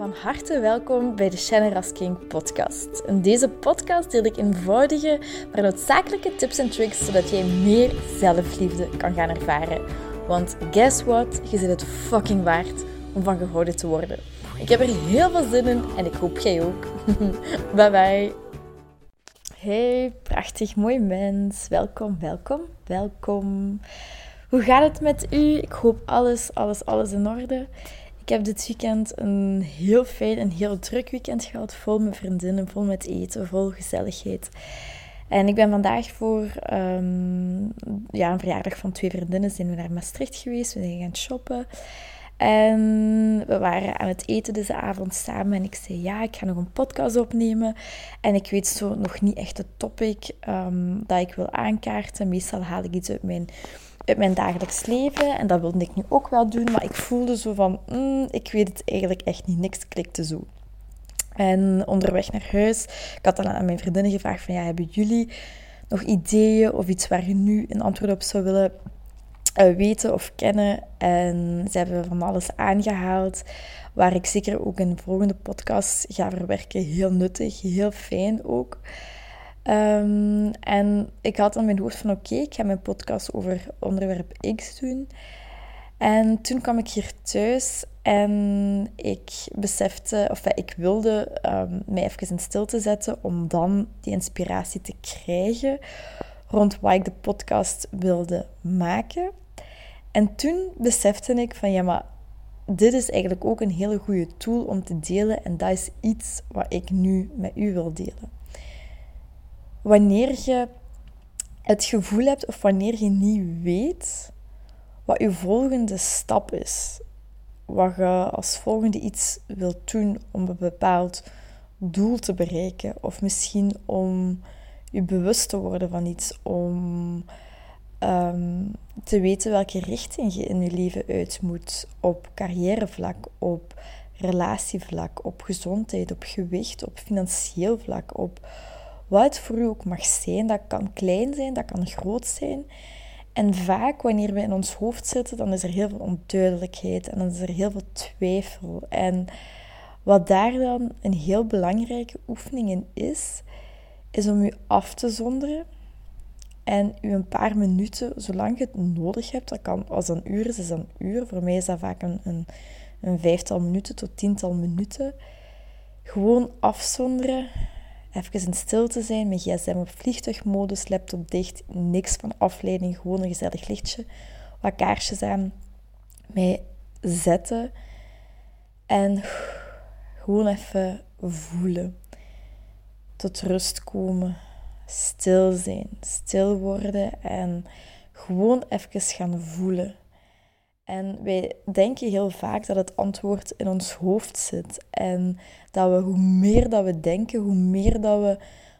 Van harte welkom bij de Shannon Rasking podcast. In deze podcast deel ik eenvoudige, maar noodzakelijke tips en tricks zodat jij meer zelfliefde kan gaan ervaren. Want guess what? Je zit het fucking waard om van gehouden te worden. Ik heb er heel veel zin in en ik hoop jij ook. bye bye. Hey, prachtig mooi mens. Welkom, welkom, welkom. Hoe gaat het met u? Ik hoop alles, alles, alles in orde. Heb dit weekend een heel fijn en heel druk weekend gehad. Vol met vriendinnen, vol met eten, vol gezelligheid. En ik ben vandaag voor um, ja, een verjaardag van twee vriendinnen zijn we naar Maastricht geweest. We zijn gaan shoppen. En we waren aan het eten deze avond samen. En ik zei, ja, ik ga nog een podcast opnemen. En ik weet zo nog niet echt het topic um, dat ik wil aankaarten. Meestal haal ik iets uit mijn uit mijn dagelijks leven. En dat wilde ik nu ook wel doen. Maar ik voelde zo van, mm, ik weet het eigenlijk echt niet. Niks klikte zo. En onderweg naar huis, ik had dan aan mijn vriendinnen gevraagd van, ja, hebben jullie nog ideeën of iets waar je nu een antwoord op zou willen uh, weten of kennen? En ze hebben van alles aangehaald, waar ik zeker ook in de volgende podcast ga verwerken. Heel nuttig, heel fijn ook. Um, en ik had in mijn hoofd van oké, ik ga mijn podcast over onderwerp X doen. En toen kwam ik hier thuis en ik besefte, of ik wilde um, mij even in stilte zetten om dan die inspiratie te krijgen rond wat ik de podcast wilde maken. En toen besefte ik van ja, maar dit is eigenlijk ook een hele goede tool om te delen en dat is iets wat ik nu met u wil delen. Wanneer je het gevoel hebt of wanneer je niet weet wat je volgende stap is, wat je als volgende iets wilt doen om een bepaald doel te bereiken, of misschien om je bewust te worden van iets, om ehm, te weten welke richting je in je leven uit moet op carrièrevlak, op relatievlak, op gezondheid, op gewicht, op financieel vlak, op wat het voor u ook mag zijn. Dat kan klein zijn, dat kan groot zijn. En vaak wanneer we in ons hoofd zitten, dan is er heel veel onduidelijkheid en dan is er heel veel twijfel. En wat daar dan een heel belangrijke oefening in is, is om u af te zonderen en u een paar minuten, zolang je het nodig hebt, dat kan als een uur is, is een uur. Voor mij is dat vaak een, een, een vijftal minuten tot tiental minuten. Gewoon afzonderen Even in stilte zijn, met gsm op vliegtuigmodus, laptop dicht, niks van afleiding, gewoon een gezellig lichtje, wat kaarsjes aan, mij zetten en gewoon even voelen. Tot rust komen, stil zijn, stil worden en gewoon even gaan voelen. En wij denken heel vaak dat het antwoord in ons hoofd zit. En dat we hoe meer dat we denken, hoe meer dat we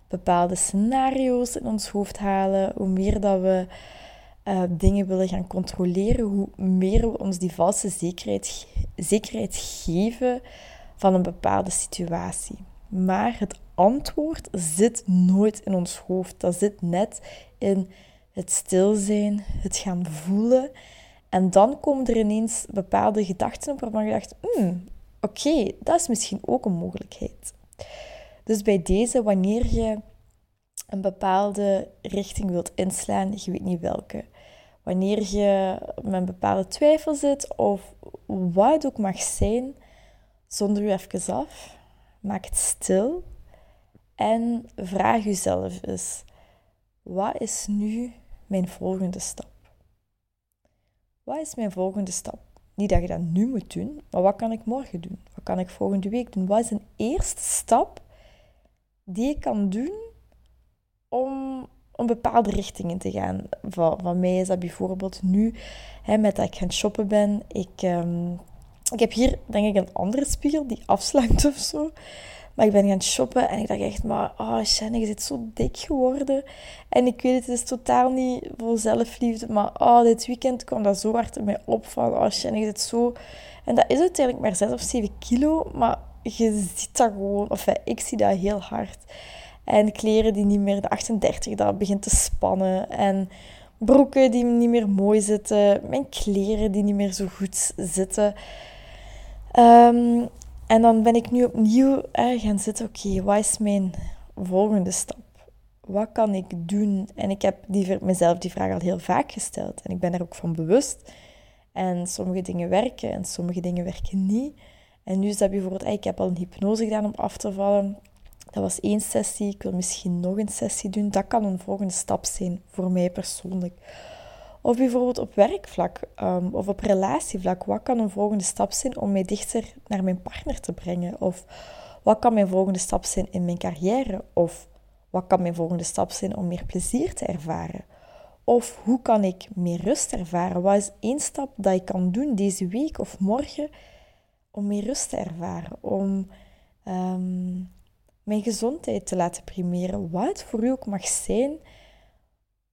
bepaalde scenario's in ons hoofd halen, hoe meer dat we uh, dingen willen gaan controleren, hoe meer we ons die valse zekerheid, zekerheid geven van een bepaalde situatie. Maar het antwoord zit nooit in ons hoofd. Dat zit net in het stil zijn, het gaan voelen en dan komen er ineens bepaalde gedachten op waarvan je dacht, hmm, oké, dat is misschien ook een mogelijkheid. Dus bij deze, wanneer je een bepaalde richting wilt inslaan, je weet niet welke. Wanneer je met een bepaalde twijfel zit of wat het ook mag zijn, zonder je even af, maak het stil en vraag jezelf eens, wat is nu mijn volgende stap? Wat is mijn volgende stap? Niet dat je dat nu moet doen, maar wat kan ik morgen doen? Wat kan ik volgende week doen? Wat is een eerste stap die ik kan doen om een bepaalde richting in te gaan? Van, van mij is dat bijvoorbeeld nu, hè, met dat ik gaan shoppen ben. Ik, um, ik heb hier denk ik een andere spiegel die afslankt of zo. Maar ik ben gaan shoppen en ik dacht echt, maar oh Shannon, je zit zo dik geworden. En ik weet het, het is totaal niet voor zelfliefde. Maar oh, dit weekend kwam dat zo hard in mij op van, oh Shannon, je zit zo... En dat is uiteindelijk maar 6 of 7 kilo, maar je ziet dat gewoon, of ik zie dat heel hard. En kleren die niet meer, de 38, dat begint te spannen. En broeken die niet meer mooi zitten. Mijn kleren die niet meer zo goed zitten. Um, En dan ben ik nu opnieuw eh, gaan zitten. Oké, wat is mijn volgende stap? Wat kan ik doen? En ik heb die, mezelf die vraag al heel vaak gesteld. En ik ben er ook van bewust. En sommige dingen werken en sommige dingen werken niet. En nu is dat bijvoorbeeld, ik heb al een hypnose gedaan om af te vallen. Dat was één sessie. Ik wil misschien nog een sessie doen. Dat kan een volgende stap zijn voor mij persoonlijk. Of bijvoorbeeld op werkvlak um, of op relatievlak. Wat kan een volgende stap zijn om mij dichter naar mijn partner te brengen? Of wat kan mijn volgende stap zijn in mijn carrière? Of wat kan mijn volgende stap zijn om meer plezier te ervaren? Of hoe kan ik meer rust ervaren? Wat is één stap dat ik kan doen deze week of morgen om meer rust te ervaren? Om um, mijn gezondheid te laten primeren. Wat het voor u ook mag zijn,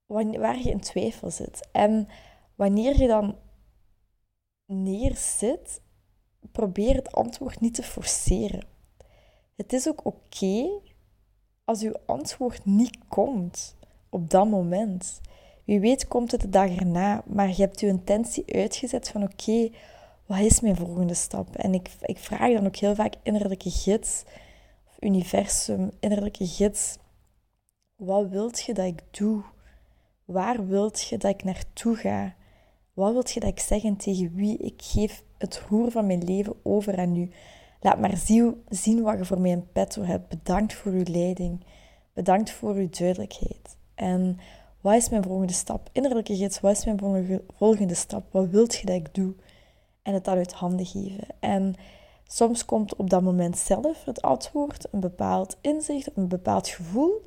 waar je in twijfel zit. En wanneer je dan neerzit, probeer het antwoord niet te forceren. Het is ook oké als uw antwoord niet komt op dat moment. Wie weet komt het de dag erna, maar je hebt je intentie uitgezet van oké, wat is mijn volgende stap? En ik, ik vraag dan ook heel vaak innerlijke gids, of universum, innerlijke gids, wat wilt je dat ik doe? Waar wilt je dat ik naartoe ga? Wat wilt je dat ik zeg tegen wie? Ik geef het roer van mijn leven over aan u. Laat maar zien wat je voor mij in petto hebt. Bedankt voor uw leiding. Bedankt voor uw duidelijkheid. En wat is mijn volgende stap? Innerlijke gids, wat is mijn volgende stap? Wat wilt je dat ik doe? En het dan uit handen geven. En soms komt op dat moment zelf het antwoord, een bepaald inzicht, een bepaald gevoel.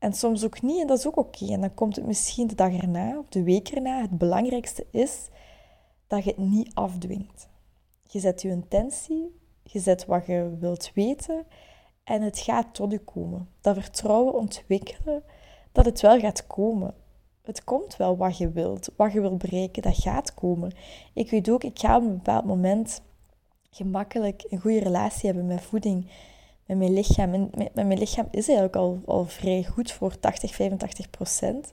En soms ook niet, en dat is ook oké. En dan komt het misschien de dag erna of de week erna. Het belangrijkste is dat je het niet afdwingt. Je zet je intentie, je zet wat je wilt weten en het gaat tot je komen. Dat vertrouwen ontwikkelen dat het wel gaat komen. Het komt wel wat je wilt, wat je wilt bereiken, dat gaat komen. Ik weet ook, ik ga op een bepaald moment gemakkelijk een goede relatie hebben met voeding met mijn lichaam. Mijn lichaam is eigenlijk al, al vrij goed voor 80, 85 procent.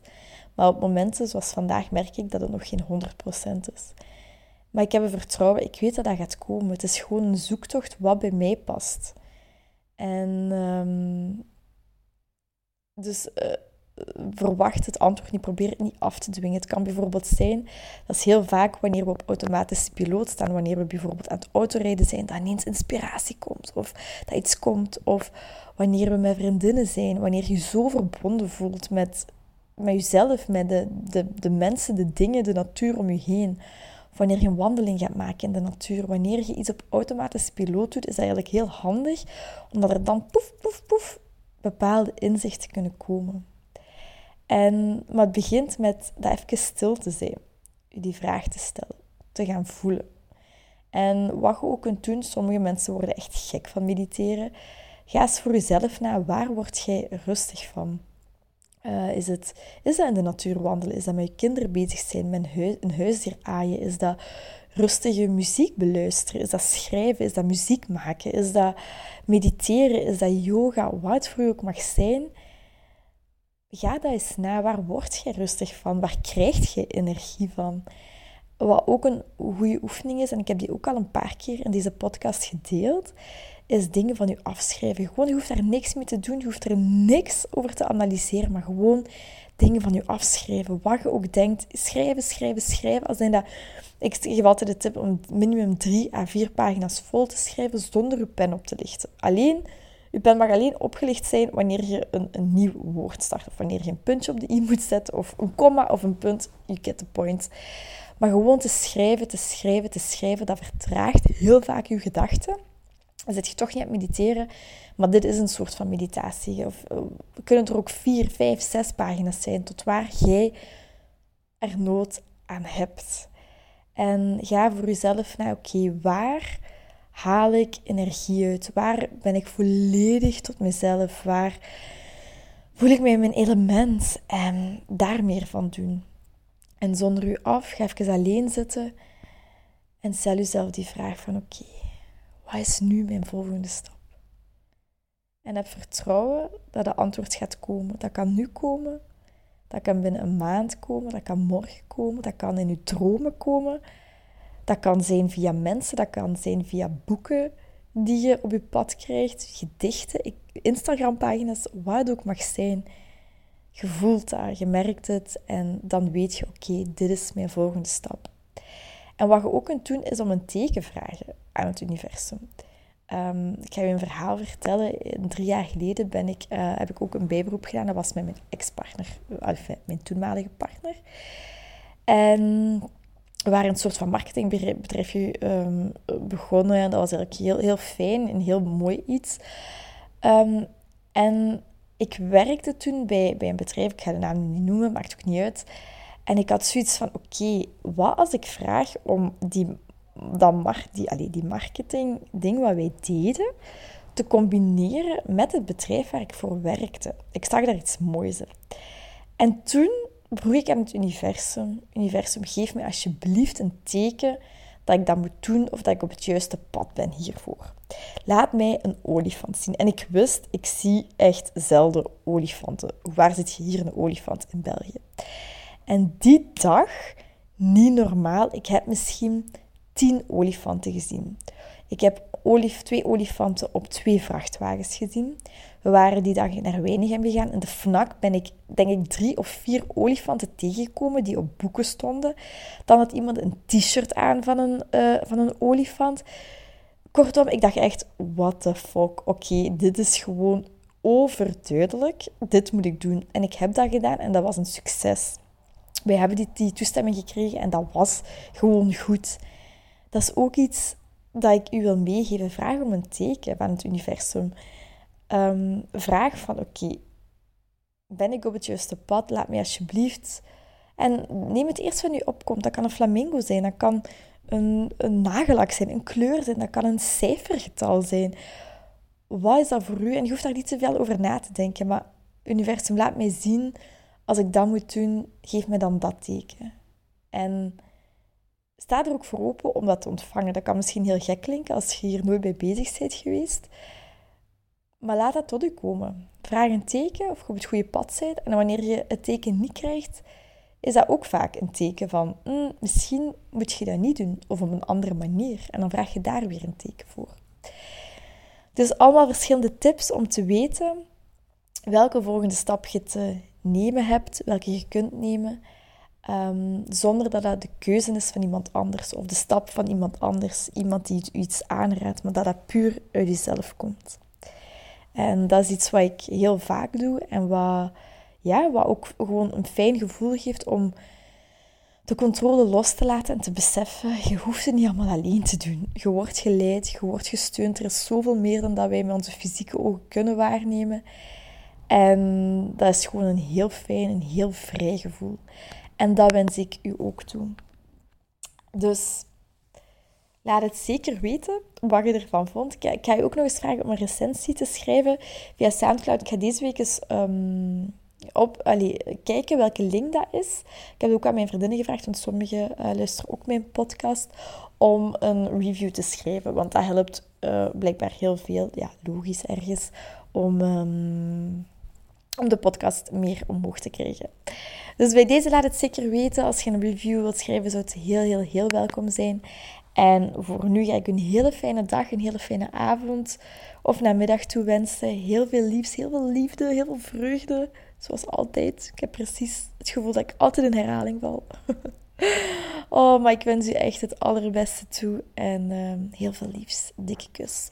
Maar op momenten zoals vandaag merk ik dat het nog geen 100 procent is. Maar ik heb een vertrouwen, ik weet dat dat gaat komen. Het is gewoon een zoektocht wat bij mij past. En um, dus uh, verwacht het antwoord niet, probeer het niet af te dwingen. Het kan bijvoorbeeld zijn, dat is heel vaak wanneer we op automatische piloot staan, wanneer we bijvoorbeeld aan het autorijden zijn, dat ineens inspiratie komt, of dat iets komt, of wanneer we met vriendinnen zijn, wanneer je zo verbonden voelt met, met jezelf, met de, de, de mensen, de dingen, de natuur om je heen. Of wanneer je een wandeling gaat maken in de natuur, wanneer je iets op automatische piloot doet, is dat eigenlijk heel handig, omdat er dan poef, poef, poef bepaalde inzichten kunnen komen. En, maar het begint met dat even stil te zijn. Die vraag te stellen. Te gaan voelen. En wat je ook kunt doen, sommige mensen worden echt gek van mediteren. Ga eens voor jezelf na, waar word jij rustig van? Uh, is, het, is dat in de natuur wandelen? Is dat met je kinderen bezig zijn, met een, huis, een huisdier aaien? Is dat rustige muziek beluisteren? Is dat schrijven? Is dat muziek maken? Is dat mediteren? Is dat yoga? Wat voor je ook mag zijn, ga dat eens na. Waar word je rustig van? Waar krijg je energie van? Wat ook een goede oefening is, en ik heb die ook al een paar keer in deze podcast gedeeld, is dingen van je afschrijven. Gewoon, je hoeft daar niks mee te doen, je hoeft er niks over te analyseren, maar gewoon dingen van je afschrijven. Wat je ook denkt, schrijven, schrijven, schrijven. Als dat, ik geef altijd de tip om minimum drie à vier pagina's vol te schrijven zonder je pen op te lichten. Alleen pen mag alleen opgelicht zijn wanneer je een, een nieuw woord start. Of wanneer je een puntje op de i moet zetten. Of een komma of een punt. You get the point. Maar gewoon te schrijven, te schrijven, te schrijven. Dat vertraagt heel vaak je gedachten. Dan zit je toch niet aan het mediteren. Maar dit is een soort van meditatie. Of, uh, kunnen er ook vier, vijf, zes pagina's zijn. Tot waar jij er nood aan hebt. En ga voor jezelf naar, oké, waar haal ik energie uit? Waar ben ik volledig tot mezelf? Waar voel ik mij in mijn element? En daar meer van doen. En zonder u af, ga even alleen zitten en stel jezelf die vraag van oké, wat is nu mijn volgende stap? En heb vertrouwen dat de antwoord gaat komen. Dat kan nu komen, dat kan binnen een maand komen, dat kan morgen komen, dat kan in uw dromen komen. Dat kan zijn via mensen, dat kan zijn via boeken die je op je pad krijgt, gedichten, Instagram-pagina's, wat het ook mag zijn. Je voelt dat, je merkt het en dan weet je, oké, dit is mijn volgende stap. En wat je ook kunt doen, is om een teken vragen aan het universum. Ehm, ik ga je een verhaal vertellen. Drie jaar geleden ben ik, uh, heb ik ook een bijberoep gedaan. Dat was met mijn ex-partner, mijn toenmalige partner. En we waren een soort van marketingbedrijfje um, begonnen. En dat was eigenlijk heel, heel fijn en heel mooi iets. Ehm, en ik werkte toen bij, bij een bedrijf, ik ga de naam niet noemen, maakt ook niet uit. En ik had zoiets van, oké, wat als ik vraag om die, dat mar die, die marketing ding wat wij deden, te combineren met het bedrijf waar ik voor werkte. Ik zag daar iets moois in. En toen vroeg ik aan het universum, universum, geef me alsjeblieft een teken dat ik dat moet doen of dat ik op het juiste pad ben hiervoor. Laat mij een olifant zien. En ik wist, ik zie echt zelden olifanten. Waar zit je hier een olifant in België? En die dag, niet normaal, ik heb misschien tien olifanten gezien. Ik heb twee olifanten op twee vrachtwagens gezien. We waren die dag naar Weinigem gegaan. In de FNAC ben ik, denk ik, drie of vier olifanten tegengekomen die op boeken stonden. Dan had iemand een t-shirt aan van een, uh, van een olifant. Kortom, ik dacht echt, what the fuck. Oké, dit is gewoon overduidelijk. Dit moet ik doen. En ik heb dat gedaan en dat was een succes. Wij hebben die, die toestemming gekregen en dat was gewoon goed. Dat is ook iets dat ik u wil meegeven. Vraag om een teken van het universum. Um, vraag van, oké, ben ik op het juiste pad? Laat mij alsjeblieft... En neem het eerst van u opkomt. Dat kan een flamingo zijn, dat kan een, een nagellak zijn, een kleur zijn, dat kan een cijfergetal zijn. Wat is dat voor u? En je hoeft daar niet te veel over na te denken, maar universum, laat mij zien, als ik dat moet doen, geef me dan dat teken. En sta er ook voor open om dat te ontvangen. Dat kan misschien heel gek klinken als je hier nooit bij bezig bent geweest. Maar laat dat tot u komen. Vraag een teken of je op het goede pad bent. En wanneer je het teken niet krijgt, is dat ook vaak een teken van mm, misschien moet je dat niet doen of op een andere manier. En dan vraag je daar weer een teken voor. Dus allemaal verschillende tips om te weten welke volgende stap je te nemen hebt, welke je kunt nemen. Ehm, zonder dat dat de keuze is van iemand anders of de stap van iemand anders, iemand die u iets aanraadt, maar dat dat puur uit jezelf komt. En dat is iets wat ik heel vaak doe en wat, ja, wat ook gewoon een fijn gevoel geeft om de controle los te laten en te beseffen, je hoeft het niet allemaal alleen te doen. Je wordt geleid, je wordt gesteund. Er is zoveel meer dan dat wij met onze fysieke ogen kunnen waarnemen. En dat is gewoon een heel fijn, een heel vrij gevoel. En dat wens ik u ook toe. Dus laat het zeker weten wat je ervan vond. Ik ga je ook nog eens vragen om een recensie te schrijven via Soundcloud. Ik ga deze week eens um, op, kijken welke link dat is. Ik heb ook aan mijn vriendinnen gevraagd, want sommigen uh, luisteren ook mijn podcast, om een review te schrijven. Want dat helpt uh, blijkbaar heel veel, ja, logisch ergens, om... Um, om de podcast meer omhoog te krijgen. Dus bij deze laat het zeker weten. Als je een review wilt schrijven, zou het heel, heel, heel welkom zijn. En voor nu ga ik een hele fijne dag, een hele fijne avond of namiddag toewensen. Heel veel liefs, heel veel liefde, heel veel vreugde. Zoals altijd. Ik heb precies het gevoel dat ik altijd in herhaling val. oh, maar ik wens u echt het allerbeste toe. En uh, heel veel liefs. Dikke kus.